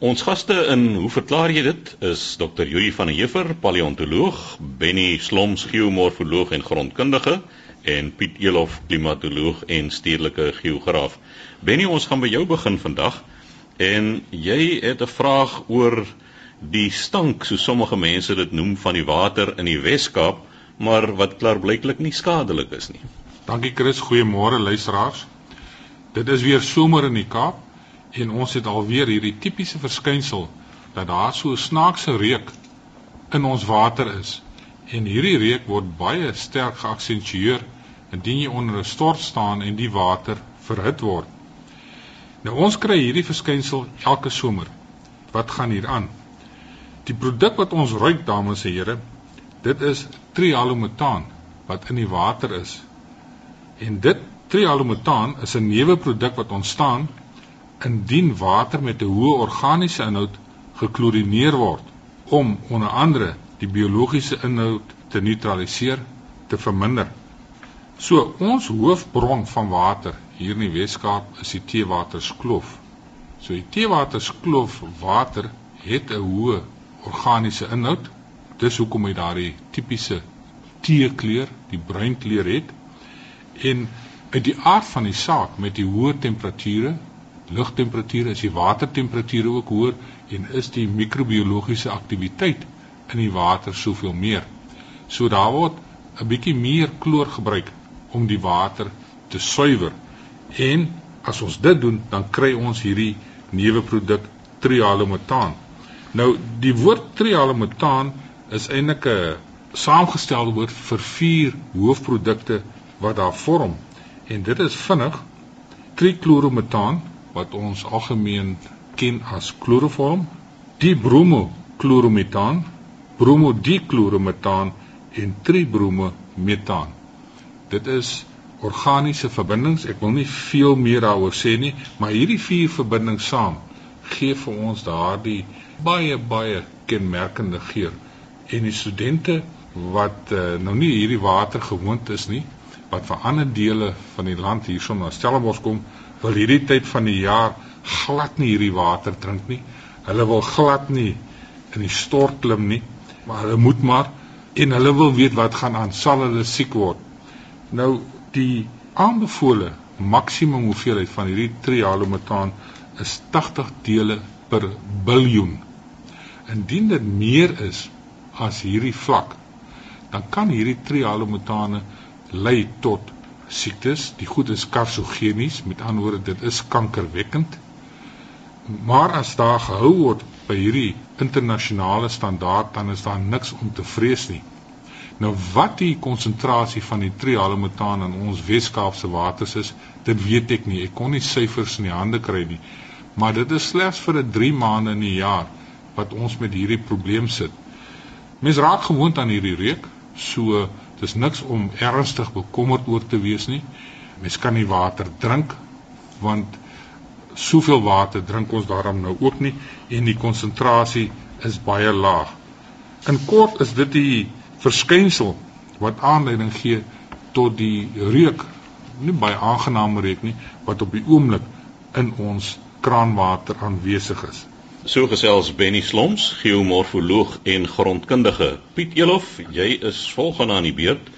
Ons gaste in hoe verklaar jy dit is Dr. Yuri van der Heever, paleontoloog, Benny Sloms, geomorfoloog en grondkundige en Piet Elof, klimatoloog en stedelike geograaf. Benny, ons gaan by jou begin vandag en jy het 'n vraag oor die stank, so sommige mense dit noem van die water in die Wes-Kaap, maar wat klaarblyklik nie skadelik is nie. Dankie Chris, goeiemôre luisteraars. Dit is weer somer in die Kaap En ons het alweer hierdie tipiese verskynsel dat daar so 'n snaakse reuk in ons water is. En hierdie reuk word baie sterk geaksentueer indien jy onder 'n stort staan en die water verhit word. Nou ons kry hierdie verskynsel elke somer. Wat gaan hier aan? Die produk wat ons ruik dames en here, dit is trihalomethane wat in die water is. En dit trihalomethane is 'n neuwe produk wat ontstaan indien water met 'n hoë organiese inhoud geklorineer word om onder andere die biologiese inhoud te neutraliseer, te verminder. So ons hoofbron van water hier in die Weskaap is die Teewaterskloof. So die Teewaterskloof water het 'n hoë organiese inhoud. Dis hoekom hy daardie tipiese teekleur, die bruin kleur het. En uit die aard van die saak met die hoë temperature lugtemperature, is die watertemperature ook hoër en is die microbiologiese aktiwiteit in die water soveel meer. So daar word 'n bietjie meer kloor gebruik om die water te suiwer. En as ons dit doen, dan kry ons hierdie nuwe produk trihalomethane. Nou die woord trihalomethane is eintlik 'n saamgestelde woord vir vier hoofprodukte wat daar vorm. En dit is vinnig trichloromethaan wat ons algemeen ken as kloroform, dibromochloromethaan, bromodichloromethaan en tribromomethaan. Dit is organiese verbindings. Ek wil nie veel meer daaroor sê nie, maar hierdie vier verbindings saam gee vir ons daardie baie baie kenmerkende geur. En die studente wat uh, nou nie hierdie water gewoond is nie, wat van ander dele van die land hierson na Stellenbosch kom, wil hierdie tyd van die jaar glad nie hierdie water drink nie. Hulle wil glad nie in die stort klim nie, maar hulle moet maar en hulle wil weet wat gaan aan, sal hulle siek word. Nou die aanbevole maksimum hoeveelheid van hierdie trihalomethane is 80 dele per biljoen. Indien dit meer is as hierdie vlak, dan kan hierdie trihalomethane lei tot siektes. Die goed is karsogenies, met ander woorde dit is kankerwekkend. Maar as daar gehou word by hierdie internasionale standaard, dan is daar niks om te vrees nie. Nou wat die konsentrasie van die trihalomethane in ons Weskaapse waters is, dit weet ek nie. Ek kon nie syfers in die hande kry nie. Maar dit is slegs vir 'n 3 maande in die jaar wat ons met hierdie probleem sit. Mens raak gewoond aan hierdie reuk, so Dis niks om ernstig bekommerd oor te wees nie. Mens kan nie water drink want soveel water drink ons daarom nou ook nie en die konsentrasie is baie laag. In kort is dit die verskynsel wat aanleiding gee tot die reuk, nie baie aangename reuk nie, wat op die oomblik in ons kraanwater aanwesig is. So gesels Benny Sloms, geomorfoloog en grondkundige. Piet Elof, jy is volgende aan die beurt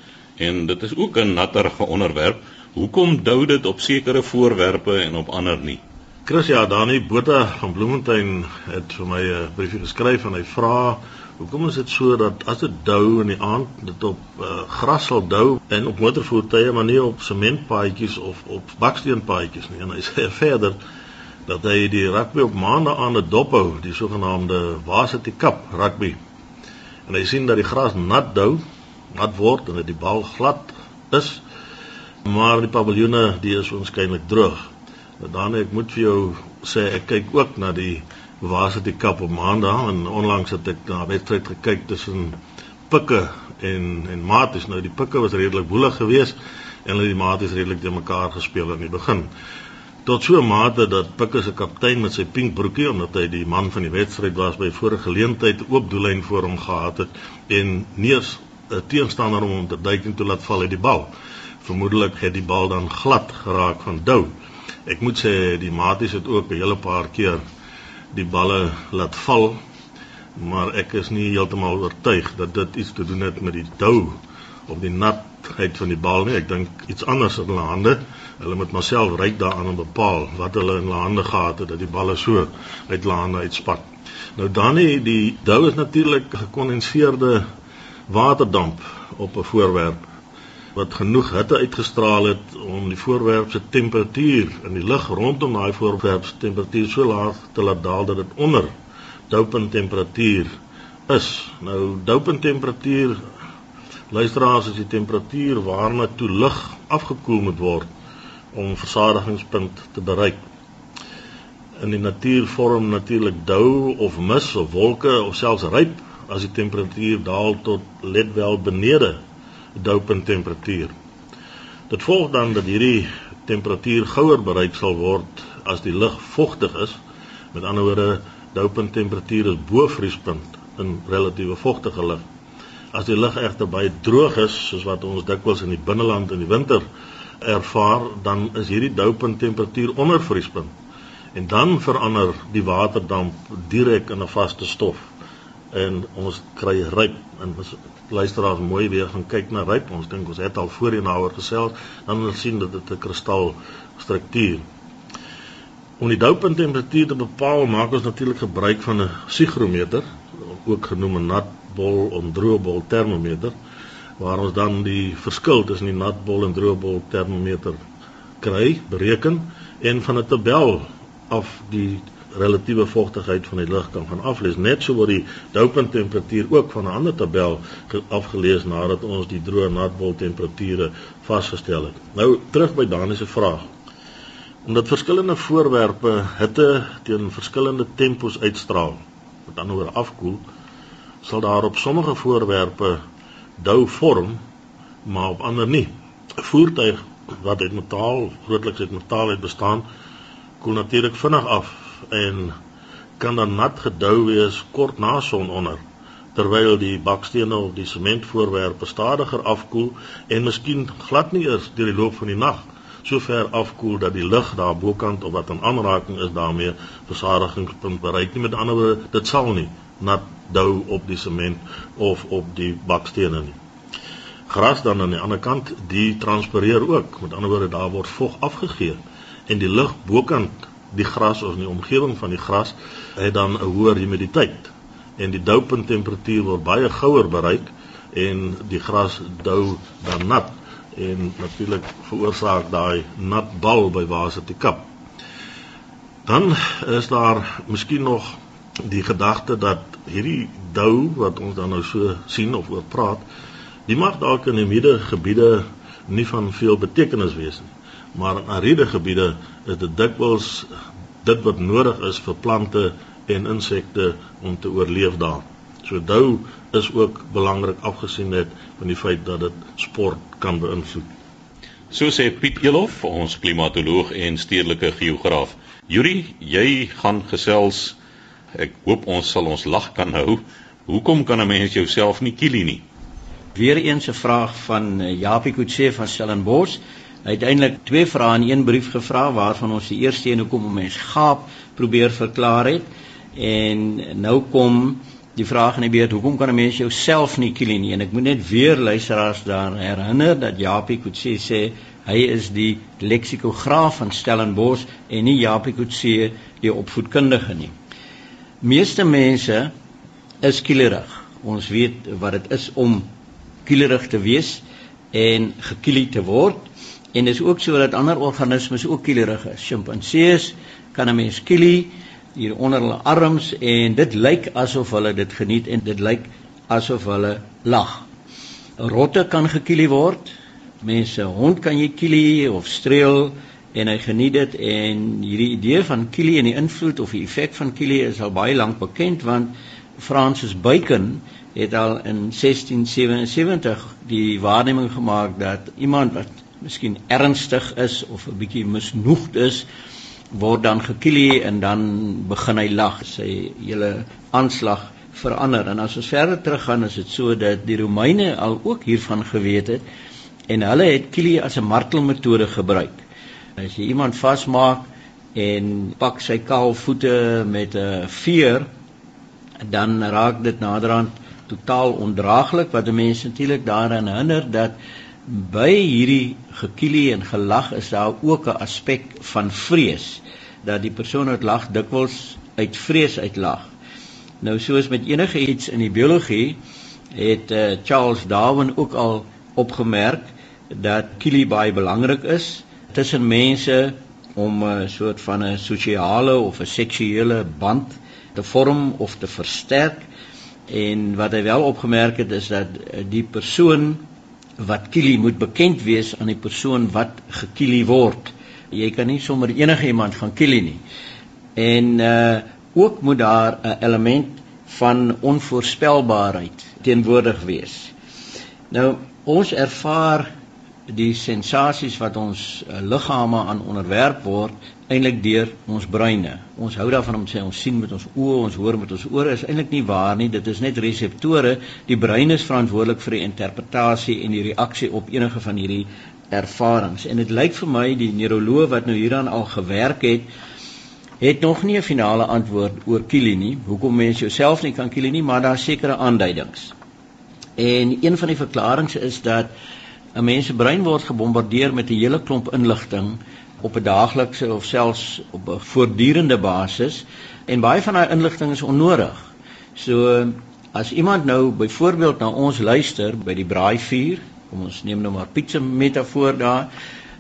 en dit is ook 'n natterige onderwerp. Hoekom dou dit op sekere voorwerpe en op ander nie? Chris ja, Dani Botha van Bloemfontein het vir my 'n briefie geskryf en hy vra Hoekom is dit so dat as dit dou in die aand dit op uh, gras sal dou en op motorvoertuie maar nie op sementpaadjies of op baksteenpaadjies nie en hy sê verder dat hy die rugby op maande aan 'n dop hou, die sogenaamde varsity cup rugby. En hy sien dat die gras nat dou, nat word en dat die bal glad is, maar die paviljoene die is waarskynlik droog. Nou dan ek moet vir jou sê ek kyk ook na die varsity cup op maande en onlangs het ek na 'n wedstryd gekyk tussen Pikke en en Maties. Nou die Pikke was redelik boelig geweest en hulle die Maties redelik te mekaar gespeel in die begin tot so 'n mate dat Pikke se kaptein met sy pink broekie omdat hy die man van die wedstryd was by vorige geleentheid oop doellyn voor hom gehad het en neers 'n teenstander om hom te duik en toe laat val uit die bal. Vermoedelik het die bal dan glad geraak van dou. Ek moet sê die maties het ook 'n hele paar keer die balle laat val maar ek is nie heeltemal oortuig dat dit iets te doen het met die dou of die natheid van die bal nie. Ek dink iets anders in hulle hande. Hulle moet maar self ryk daaraan om bepaal wat hulle in hulle hande gehad het dat die balle so uit hulle hande uitspat. Nou dan die, die dou is natuurlik gekondenseerde waterdamp op 'n voorwerp wat genoeg hitte uitgestraal het om die voorwerp se temperatuur in die lug rondom daai voorwerp se temperatuur so laag te laat daal dat dit onder doupend temperatuur is. Nou doupend temperatuur luisteraars is die temperatuur waarna toe lug afgekoel moet word om versadigingspunt te bereik. In die natuur vorm natuurlik dou of mis of wolke of selfs ryp as die temperatuur daal tot let wel benede doupend temperatuur. Dit volg dan dat hierdie temperatuur gouer bereik sal word as die lug vogtig is. Met ander woorde Doupend temperatuur is bo vriespunt in relatiewe vogtige lug. As die lug egter baie droog is, soos wat ons dikwels in die binneland in die winter ervaar, dan is hierdie doupend temperatuur onder vriespunt. En dan verander die waterdamp direk in 'n vaste stof. En ons kry ryp. En ons luisteraars mooi weer gaan kyk na ryp. Ons dink ons het al voorheen daaroor gesels. Dan wil sien dat dit 'n kristal struktuur Om die doupunt temperatuur te bepaal, maak ons natuurlik gebruik van 'n sigrometer, ook genoem 'n natbol of droëbol termometer, waar ons dan die verskil tussen die natbol en droëbol termometer kry, bereken en van 'n tabel af die relatiewe vogtigheid van die lug kan van aflees net so word die doupunt temperatuur ook van 'n ander tabel afgelees nadat ons die droë natbol temperature vasgestel het. Nou terug by Dani se vraag omdat verskillende voorwerpe hitte teen verskillende tempos uitstraal met ander woorde afkoel sal daar op sommige voorwerpe dou vorm maar op ander nie. 'n voertuig wat uit metaal grootliks uit metaal uit bestaan koel natuurlik vinnig af en kan dan nat gedou wees kort na sononder terwyl die bakstene of die sementvoorwerpe stadiger afkoel en miskien glad nie eers deur die loop van die nag so ver afkoel dat die lug daar bokant of wat in aanraking is daarmee versadigingspunt bereik nie. Met ander woorde dit sal nie nat dou op die sement of op die bakstene nie. Gras dan aan die ander kant die transpireer ook. Met ander woorde daar word vog afgegee en die lug bokant die gras of in die omgewing van die gras het dan 'n hoër humiditeit. En die doupunt temperatuur word baie gouer bereik en die gras dou dan nat en natuurlik veroorsaak daai nat bal by Waser te kap. Dan is daar miskien nog die gedagte dat hierdie dou wat ons dan nou so sien of oor praat, die mag dalk in humide gebiede nie van veel betekenis wees nie. Maar in ariede gebiede is dit dikwels dit wat nodig is vir plante en insekte om te oorleef daar. So dou is ook belangrik afgesien net van die feit dat dit sport kan beïnvloed. So sê Piet Elof, ons klimatoloog en stedelike geograaf. Yuri, jy gaan gesels. Ek hoop ons sal ons lag kan hou. Hoekom kan 'n mens jouself nie kielie nie? Weereens 'n vraag van eh, Japie Kutse van Stellenbosch. Hy het eintlik twee vrae in een brief gevra waarvan ons die eerste een hoekom 'n mens gaap probeer verklaar het en nou kom die vraag in die beurt hoekom kan 'n mens jouself nie kill nie en ek moet net weer luisteraars daar herinner dat Japie Kutse sê hy is die leksikograaf van Stellenbosch en nie Japie Kutse die opvoedkundige nie. Meeste mense is kielerig. Ons weet wat dit is om kielerig te wees en gekielie te word en dis ook so dat ander organismes ook kielerig is. Sjimpansees kan 'n mens kielie hier onder hulle arms en dit lyk asof hulle dit geniet en dit lyk asof hulle lag. 'n Rotte kan gekielie word. Mense, hond kan jy kielie of streel en hy geniet dit en hierdie idee van kielie en die invloed of die effek van kielie is al baie lank bekend want Francis Bacon het al in 1677 die waarneming gemaak dat iemand wat miskien ernstig is of 'n bietjie misnoegd is word dan gekielie en dan begin hy lag sy hele aanslag verander. En as ons verder teruggaan is dit so dat die Romeine al ook hiervan geweet het en hulle het kielie as 'n martelmetode gebruik as jy iemand vasmaak en pak sy kaal voete met 'n veer dan raak dit naderhand totaal ondraaglik wat mense natuurlik daaraan hinder dat by hierdie gekielie en gelag is daar ook 'n aspek van vrees dat die persoon wat lag dikwels uit vrees uitlag. Nou soos met enige iets in die biologie het uh, Charles Darwin ook al opgemerk dat kielie baie belangrik is tussen mense om 'n soort van 'n sosiale of 'n seksuele band te vorm of te versterk. En wat hy wel opgemerk het is dat die persoon wat kielie moet bekend wees aan die persoon wat gekielie word. Jy kan nie sommer enige iemand gaan kielie nie. En uh ook moet daar 'n element van onvoorspelbaarheid teenwoordig wees. Nou ons ervaar die sensasies wat ons uh, liggame aan onderwerp word eintlik deur ons breine. Ons hou daarvan om sê ons sien met ons oë, ons hoor met ons ore is eintlik nie waar nie. Dit is net reseptore. Die brein is verantwoordelik vir die interpretasie en die reaksie op enige van hierdie ervarings. En dit lyk vir my die neuroloog wat nou hieraan al gewerk het, het nog nie 'n finale antwoord oor kilie nie. Hoekom mens jouself nie kan kilie nie, maar daar sekerre aanduidings. En een van die verklaringe is dat 'n mens se brein word gebombardeer met 'n hele klomp inligting op 'n daaglikse of selfs op 'n voortdurende basis en baie van daai inligting is onnodig. So as iemand nou byvoorbeeld na ons luister by die braaivuur, kom ons neem nou maar pizza metafoor daar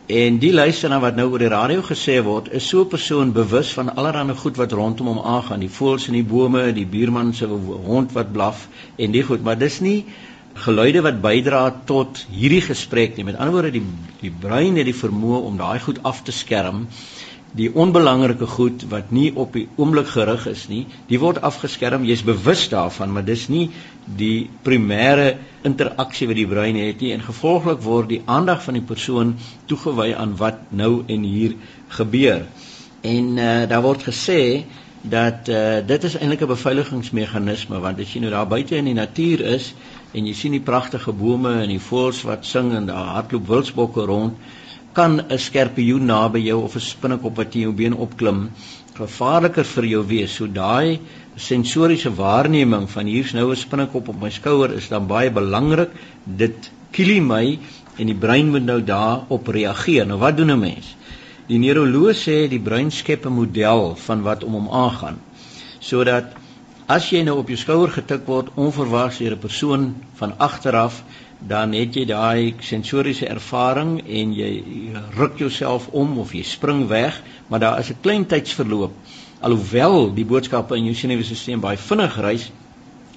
en die luister na wat nou oor die radio gesê word, is so 'n persoon bewus van allerlei goed wat rondom hom aangaan, die voëls in die bome, die buurman se hond wat blaf en die goed, maar dis nie geluide wat bydra tot hierdie gesprek nie. Met ander woorde die die brein het die vermoë om daai goed af te skerm. Die onbelangrike goed wat nie op die oomblik gerig is nie, die word afgeskerm. Jy's bewus daarvan, maar dis nie die primêre interaksie wat die brein het nie en gevolglik word die aandag van die persoon toegewy aan wat nou en hier gebeur. En uh, daar word gesê dat uh, dit is eintlik 'n beveiligingsmeganisme want as jy nou daar buite in die natuur is, en jy sien die pragtige bome en die voëls wat sing en daar hardloop wildsbokke rond, kan 'n skerpioen naby jou of 'n spinnekop wat in jou been opklim gevaarliker vir jou wees. So daai sensoriese waarneming van hier's nou 'n spinnekop op my skouer is dan baie belangrik. Dit kielie my en die brein moet nou daarop reageer. Nou wat doen 'n mens? Die neuroloog sê die brein skep 'n model van wat om hom aangaan sodat As jy nou op jou skouer getik word onverwags deur 'n persoon van agteraf, dan het jy daai sensoriese ervaring en jy ruk jouself om of jy spring weg, maar daar is 'n klein tydsverloop. Alhoewel die boodskappe in jou senuweestelsel baie vinnig reis,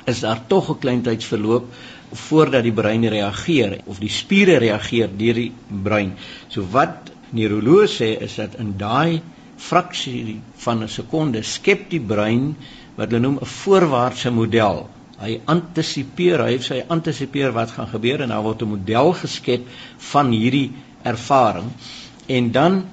is daar tog 'n klein tydsverloop voordat die brein reageer of die spiere reageer deur die brein. So wat neuroloog sê is dat in daai fraksie van 'n sekonde skep die brein wat hulle noem 'n voorwaartse model. Hy antisipeer, hy sê hy antisipeer wat gaan gebeur en daar word 'n model geskep van hierdie ervaring en dan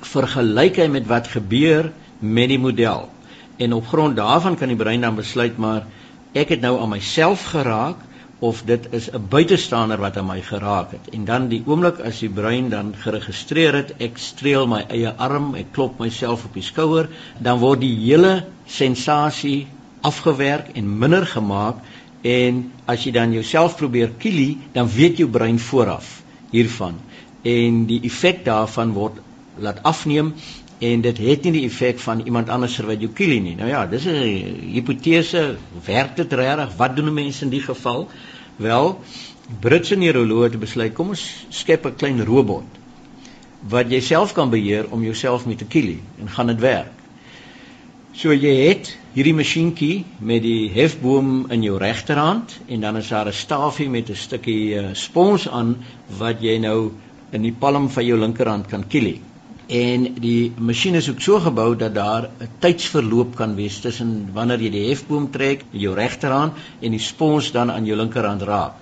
vergelyk hy met wat gebeur met die model. En op grond daarvan kan die brein dan besluit maar ek het nou aan myself geraak of dit is 'n buitestander wat aan my geraak het. En dan die oomblik as die brein dan geregistreer het, ek streel my eie arm, ek klop myself op die skouer, dan word die hele sensasie afgewerk en minder gemaak en as jy dan jouself probeer kielie, dan weet jou brein vooraf hiervan. En die effek daarvan word laat afneem en dit het nie die effek van iemand anders wat jou kielie nie. Nou ja, dis 'n hipotese, werk dit regtig? Wat doen mense in die geval? Wel, Britse neuroloog het besluit kom ons skep 'n klein robot wat jy self kan beheer om jouself mee te kielie en gaan dit werk. So jy het hierdie masjienkie met die hefboom in jou regterhand en dan is daar 'n staafie met 'n stukkie uh, spons aan wat jy nou in die palm van jou linkerhand kan kielie en die masjien is ook so gebou dat daar 'n tydsverloop kan wees tussen wanneer jy die hefboom trek met jou regterhand en die spons dan aan jou linkerhand raak.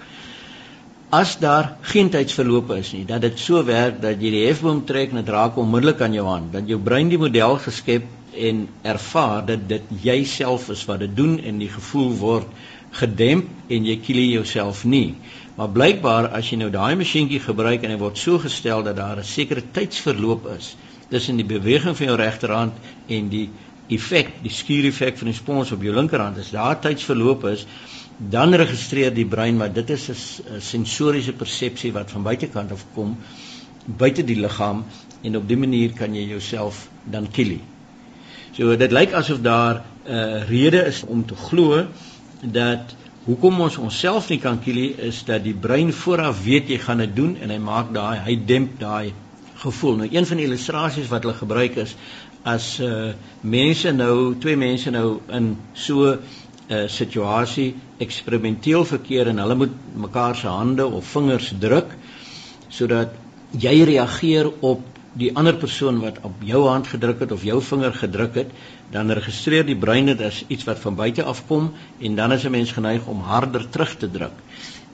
As daar geen tydsverloop is nie, dat dit so werk dat jy die hefboom trek en dit raak onmiddellik aan jou hand, dat jou brein die model geskep en ervaar dat dit jouself is wat dit doen en die gevoel word gedemp en jy kiel jouself nie. Maar blykbaar as jy nou daai masjienkie gebruik en hy word so gestel dat daar 'n sekere tydsverloop is tussen die beweging van jou regterhand en die effek, die skuureffek van die spons op jou linkerhand. As daar tydsverloop is, dan registreer die brein wat dit is 'n sensoriese persepsie wat van buitekant af kom buite die liggaam en op die manier kan jy jouself dan kill. So dit lyk asof daar 'n uh, rede is om te glo dat hoekom ons onsself nie kan kill is dat die brein vooraf weet jy gaan dit doen en hy maak daai hy demp daai gevoel. Nou een van die illustrasies wat hulle gebruik is as uh, mense nou twee mense nou in so 'n uh, situasie eksperimenteel verkeer en hulle moet mekaar se hande of vingers druk sodat jy reageer op die ander persoon wat op jou hand gedruk het of jou vinger gedruk het, dan registreer die brein dit as iets wat van buite af kom en dan is 'n mens geneig om harder terug te druk.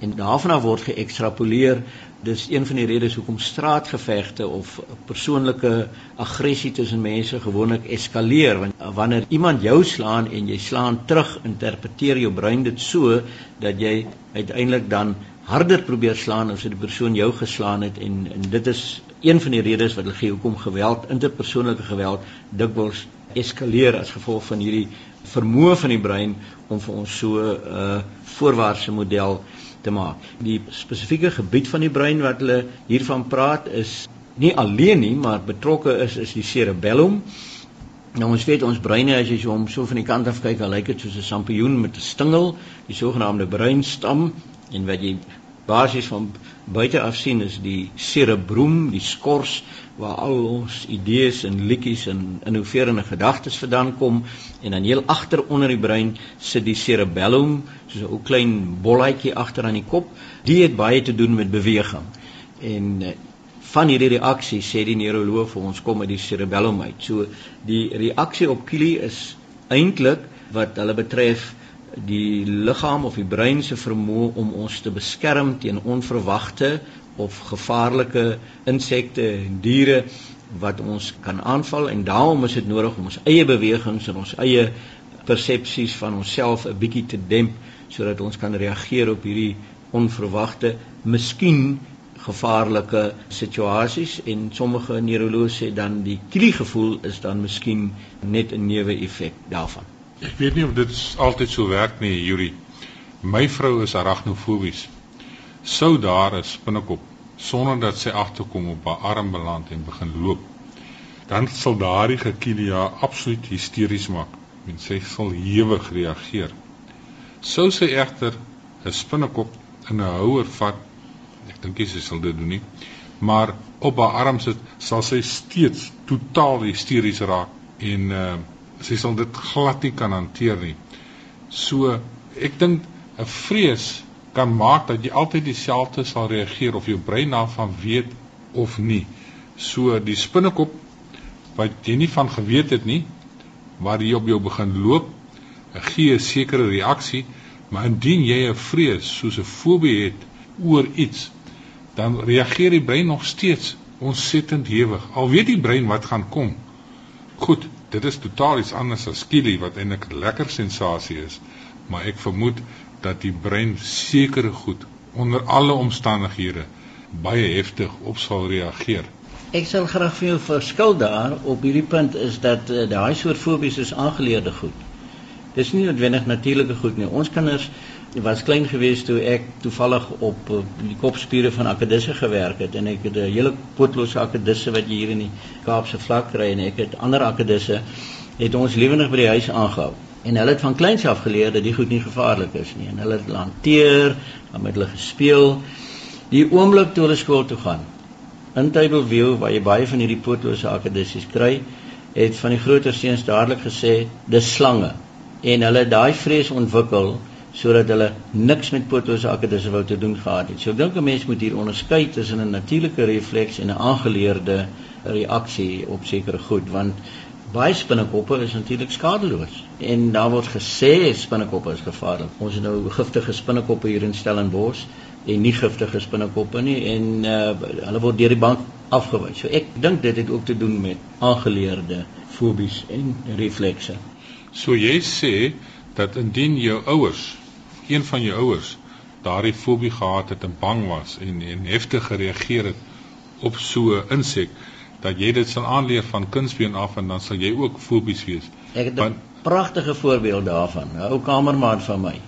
En daarvan af word geëkstrapoleer, dis een van die redes hoekom straatgevegte of persoonlike aggressie tussen mense gewoonlik eskaleer want wanneer iemand jou slaan en jy slaan terug, interpreteer jou brein dit so dat jy uiteindelik dan harder probeer slaan as die persoon jou geslaan het en en dit is een van die redes wat hulle gee hoekom geweld interpersoonlike geweld dikwels eskaleer as gevolg van hierdie vermoë van die brein om vir ons so 'n uh, voorwaartse model te maak. Die spesifieke gebied van die brein wat hulle hiervan praat is nie alleen nie, maar betrokke is is die cerebellum. Nou ons weet ons breine as jy so om so van die kant af kyk, lyk dit soos 'n sampioen met 'n stingel, die sogenaamde breinstam en wat jy basies van buite af sien is die cerebrum, die skors waar al ons idees en liedjies en innoverende gedagtes vandaan kom en dan heel agter onder die brein sit die cerebellum, soos 'n ou klein bolletjie agter aan die kop. Die het baie te doen met beweging. En eh, van hierdie reaksie sê die neuroloog vir ons kom uit die cerebellum uit. So die reaksie op kili is eintlik wat hulle betref die liggaam of die brein se vermoë om ons te beskerm teen onverwagte of gevaarlike insekte en diere wat ons kan aanval en daarom is dit nodig om ons eie bewegings en ons eie persepsies van onsself 'n bietjie te demp sodat ons kan reageer op hierdie onverwagte, miskien gevaarlike situasies en sommige neuroloë sê dan die kliegevoel is dan miskien net 'n neuwe effek daarvan. Ek weet nie of dit altyd so werk nie, Yuri. My vrou is arachnofobies. Sou daar 'n spinnekop sonder dat sy agterkom op haar arm beland en begin loop, dan sal daardie gekilia absoluut hysteries maak en sy sal hewig reageer. Sou sy egter 'n spinnekop in 'n houer vat, ek dink sy sal dit doen nie, maar op haar arm sit, sal sy steeds totaal hysteries raak en uh sy sal dit glad nie kan hanteer nie. So ek dink 'n vrees kan maak dat jy altyd dieselfde sal reageer of jou brein daarvan weet of nie. So die spinnekop wat jy nie van geweet het nie, waar jy op jou begin loop, gee 'n sekere reaksie, maar indien jy 'n vrees soos 'n fobie het oor iets, dan reageer die brein nog steeds ontsettend hewig. Al weet die brein wat gaan kom. Goed, dit is totaal iets anders as skielie wat eintlik 'n lekker sensasie is, maar ek vermoed dat die brein sekere goed onder alle omstandighede baie heftig op sal reageer. Ek sal graag vir jou verskil daar op hierdie punt is dat uh, daai soort fobies is aangeleerde goed. Dis nie noodwendig natuurlike goed nie. Ons kinders was klein gewees toe ek toevallig op uh, die kopspiere van akedisse gewerk het en ek het 'n hele pootlose akedisse wat jy hier in die Kaapse vlak kry en ek het ander akedisse het ons lewendig by die huis aangehou. En hulle het van kleins af geleer dat die goed nie gevaarlik is nie en hulle het hanteer, dan met hulle gespeel. Die oomblik toe hulle skool toe gaan in Tableview waar jy baie van hierdie pootlose akedisse kry, het van die groter seuns dadelik gesê dis slange en hulle daai vrees ontwikkel sodat hulle niks met potosakedisse wou te doen gehad het. So ek dink 'n mens moet hier onderskei tussen 'n natuurlike refleks en 'n aangeleerde reaksie op sekere goed want baie spinnekoppe is natuurlik skadeloos en daar word gesê spinnekoppe is gevaarlik. Ons het nou giftige spinnekoppe hier in Stellenbosch en nie giftige spinnekoppe nie en uh, hulle word deur die bank afgewys. So ek dink dit het ook te doen met aangeleerde fobies en reflekse. So jy sê dat indien jou ouers een van jou ouers daardie fobie gehad het en bang was en en heftig gereageer het op so 'n insek dat jy dit sal aanleer van kindsbeen af en dan sal jy ook fobies wees. Ek het 'n pragtige voorbeeld daarvan. 'n Ou kamermaat van my.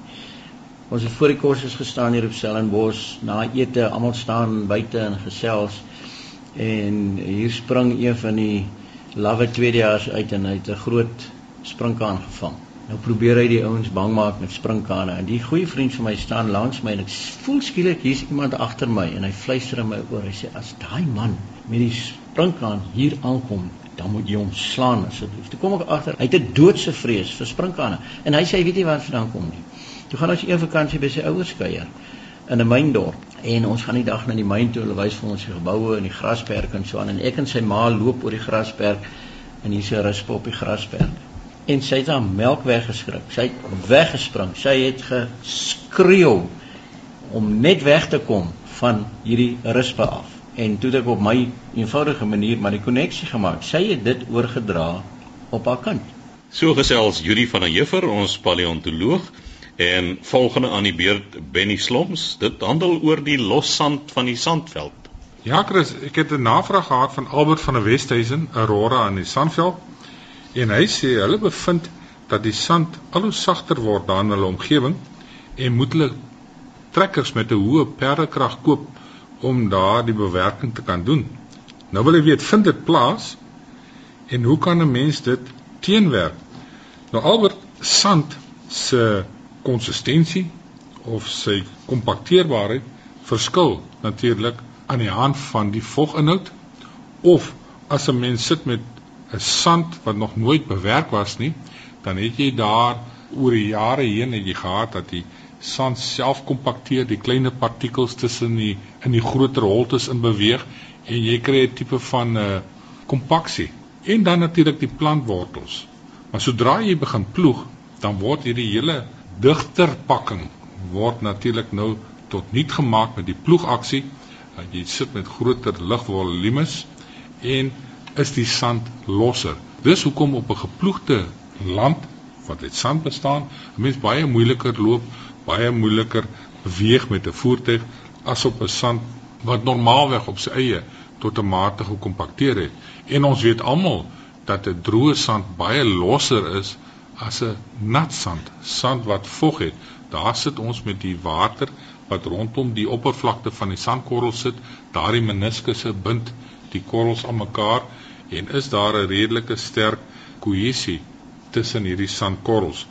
Ons het voor die kursus gestaan hier op Stellenbosch na ete, almal staan buite en gesels en hier spring een van die lawe tweedejaars uit en hy het 'n groot sprinkaan gevang. Nou probeer hy die ouens bang maak met sprinkane en die goeie vriend van my staan langs my en ek voel skielik hier's iemand agter my en hy fluister in my oor. Hy sê as daai man met die sprinkaan hier aankom, dan moet jy hom slaan asseblief. Toe kom ek agter, hy het 'n doodse vrees vir sprinkane en hy sê hy weet nie waar vandaan kom nie. Toe gaan ons een vakansie by sy ouers kuier in 'n myndorp en ons gaan die dag na die myn toe. Hulle wys vir ons die geboue en die grasperk en so aan en ek en sy ma loop oor die grasperk en hier's 'n rusp op die grasperk en sy het haar melk weggeskrik. Sy het weggespring. Sy het geskreeu om net weg te kom van hierdie rispe af. En toe het ek op my eenvoudige manier maar die koneksie gemaak. Sy het dit oorgedra op haar kind. So gesels Judy van der Heever, ons paleontoloog en volgende aan die beurt Benny Sloms. Dit handel oor die lossand van die sandveld. Ja, Chris, ek het 'n navraag gehad van Albert van der Westhuizen, Aurora in die Sandveld. En hy sê hulle bevind dat die sand al hoe sagter word daar in hulle omgewing en moet hulle trekkers met 'n hoë perdekrag koop om daar die bewerking te kan doen. Nou wil ek weet, vind dit plaas en hoe kan 'n mens dit teenwerk? Nou Albert, sand se konsistensie of sy kompakteerbaarheid verskil natuurlik aan die hand van die voginhoud of as 'n mens sit met 'n sand wat nog nooit bewerk was nie, dan het jy daar oor die jare heen het jy gehad dat die sand self kompakteer, die klein partikels tussen die in die groter holtes in beweeg en jy kry 'n tipe van 'n uh, eh, kompaksie. En dan natuurlik die plantwortels. Maar sodra jy begin ploeg, dan word hierdie hele digter pakking word natuurlik nou tot niet gemaak met die ploegaksie. Dat jy sit met groter lugvolumes en is die sand losser. Dis hoekom op 'n geploegde land wat uit sand bestaan, 'n mens baie moeiliker loop, baie moeiliker beweeg met 'n voertuig as op 'n sand wat normaalweg op sy eie tot 'n mate gekompakteer het. En ons weet almal dat 'n droë sand baie losser is as 'n nat sand, sand wat vog het. Daar sit ons met die water wat rondom die oppervlakte van die sandkorrel sit, daardie meniskusse bind die korrels aan mekaar en is daar 'n redelike sterk kohesie tussen hierdie sandkorrels.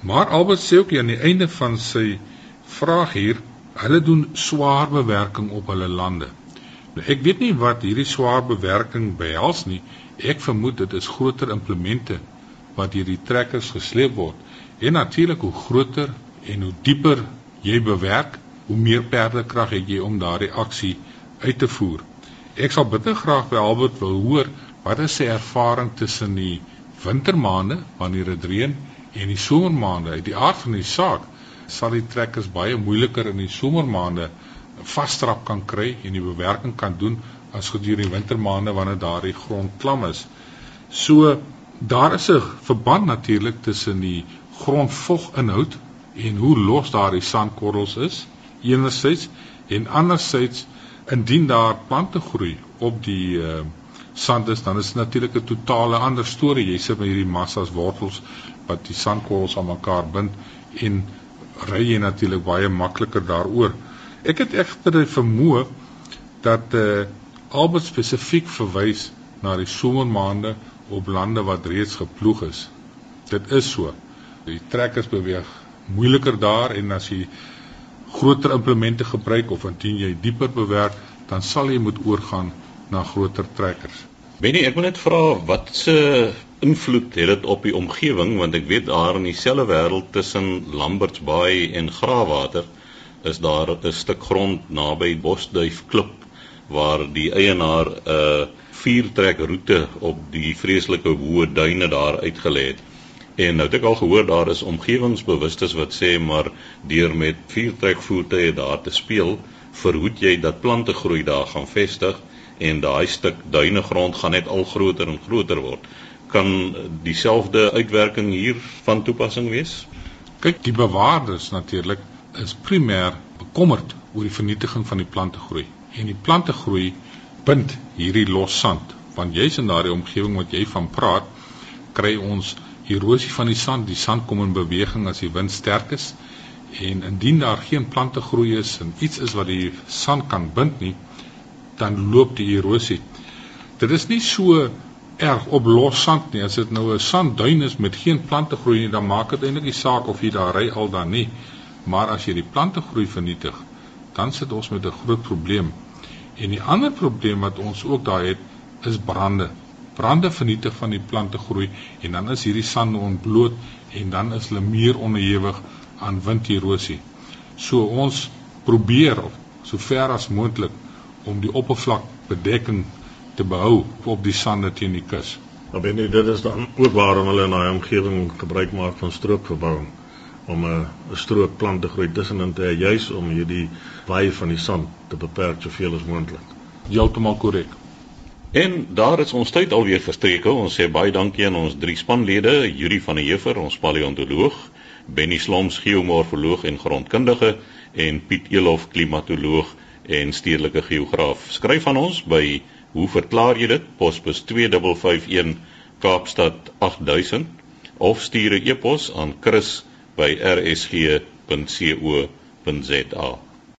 Maar Albert sê ook aan die einde van sy vraag hier, hulle doen swaar bewerking op hulle lande. Nou ek weet nie wat hierdie swaar bewerking behels nie. Ek vermoed dit is groter implemente wat hierdie trekkers gesleep word. En natuurlik hoe groter en hoe dieper jy bewerk, hoe meer perdekrag het jy om daardie aksie uit te voer. Ek sal bitter graag by Albert wil hoor wat is sy ervaring tussen die wintermaande wanneer dit reën en die somermaande. Uit die aard van die saak sal die trekkers baie moeiliker in die somermaande vasstrap kan kry en die bewerking kan doen as gedurende die wintermaande wanneer daardie grond klam is. So daar is 'n verband natuurlik tussen die grondvoginhoud en hoe los daardie sandkorrels is enerzijds en anderzijds indien daar plante groei op die uh, sand is dan is dit natuurlik 'n totale ander storie jy sit met hierdie massas wortels wat die sandkorrels aan mekaar bind en ry jy natuurlik baie makliker daaroor. Ek het egter vermoë dat uh, Albert spesifiek verwys na die somermaande op lande wat reeds geploeg is. Dit is so. Die trekkers beweeg moeiliker daar en as jy groter implemente gebruik of indien jy dieper bewerk, dan sal jy moet oorgaan na groter trekkers. Benny, ek wil net vra wat se invloed het dit op die omgewing want ek weet daar in dieselfde wêreld tussen Lamberts Baai en Graafwater is daar 'n stuk grond naby Bosduif Klip waar die eienaar 'n uh, viertrekroete op die vreeslike hoë duine daar uitgelê het. En nou het ek al gehoor daar is omgewingsbewustes wat sê maar deur met viertrekvoertuie daar te speel, verhoed jy dat plante groei daar gaan vestig en daai stuk duine grond gaan net al groter en groter word. Kan dieselfde uitwerking hier van toepassing wees? Kyk, die bewaarders natuurlik is primêr bekommerd oor die vernietiging van die plante groei. En die plante groei bind hierdie los sand want jy's in daardie omgewing wat jy van praat kry ons erosie van die sand. Die sand kom in beweging as die wind sterk is. En indien daar geen plante groei is en iets is wat die sand kan bind nie dan loop die erosie. Dit is nie so erg op los sand nie. As dit nou 'n sandduin is met geen plante groei nie dan maak dit eintlik nie saak of jy daar ry al dan nie. Maar as jy die plante groei vernietig dan sit ons met 'n groot probleem. En die ander probleem wat ons ook daar het is brande brande vernietig van die plante groei en dan is hierdie sande ontbloot en dan is hulle meer onderhewig aan winderosie. So ons probeer so ver as moontlik om die oppervlakbedekking te behou op die sande teen die kus. Maar binne dit is dan ook waarom hulle in daai omgewing gebruik maak van strookverbouing om 'n 'n strook plante groei tussenin te hê juis om hierdie baie van die sand te beperk soveel as moontlik. Heeltemal korrek. En daar is ons tyd alweer verstreke. Ons sê baie dankie aan ons drie spanlede, Yuri van der Heever, ons paleontoloog, Benny Sloms, geomorfoloog en grondkundige en Piet Elof, klimatoloog en stedelike geograaf. Skryf aan ons by Hoe verklaar jy dit? Posbus 2551 Kaapstad 8000 of stuur 'n e-pos aan chris@rsg.co.za.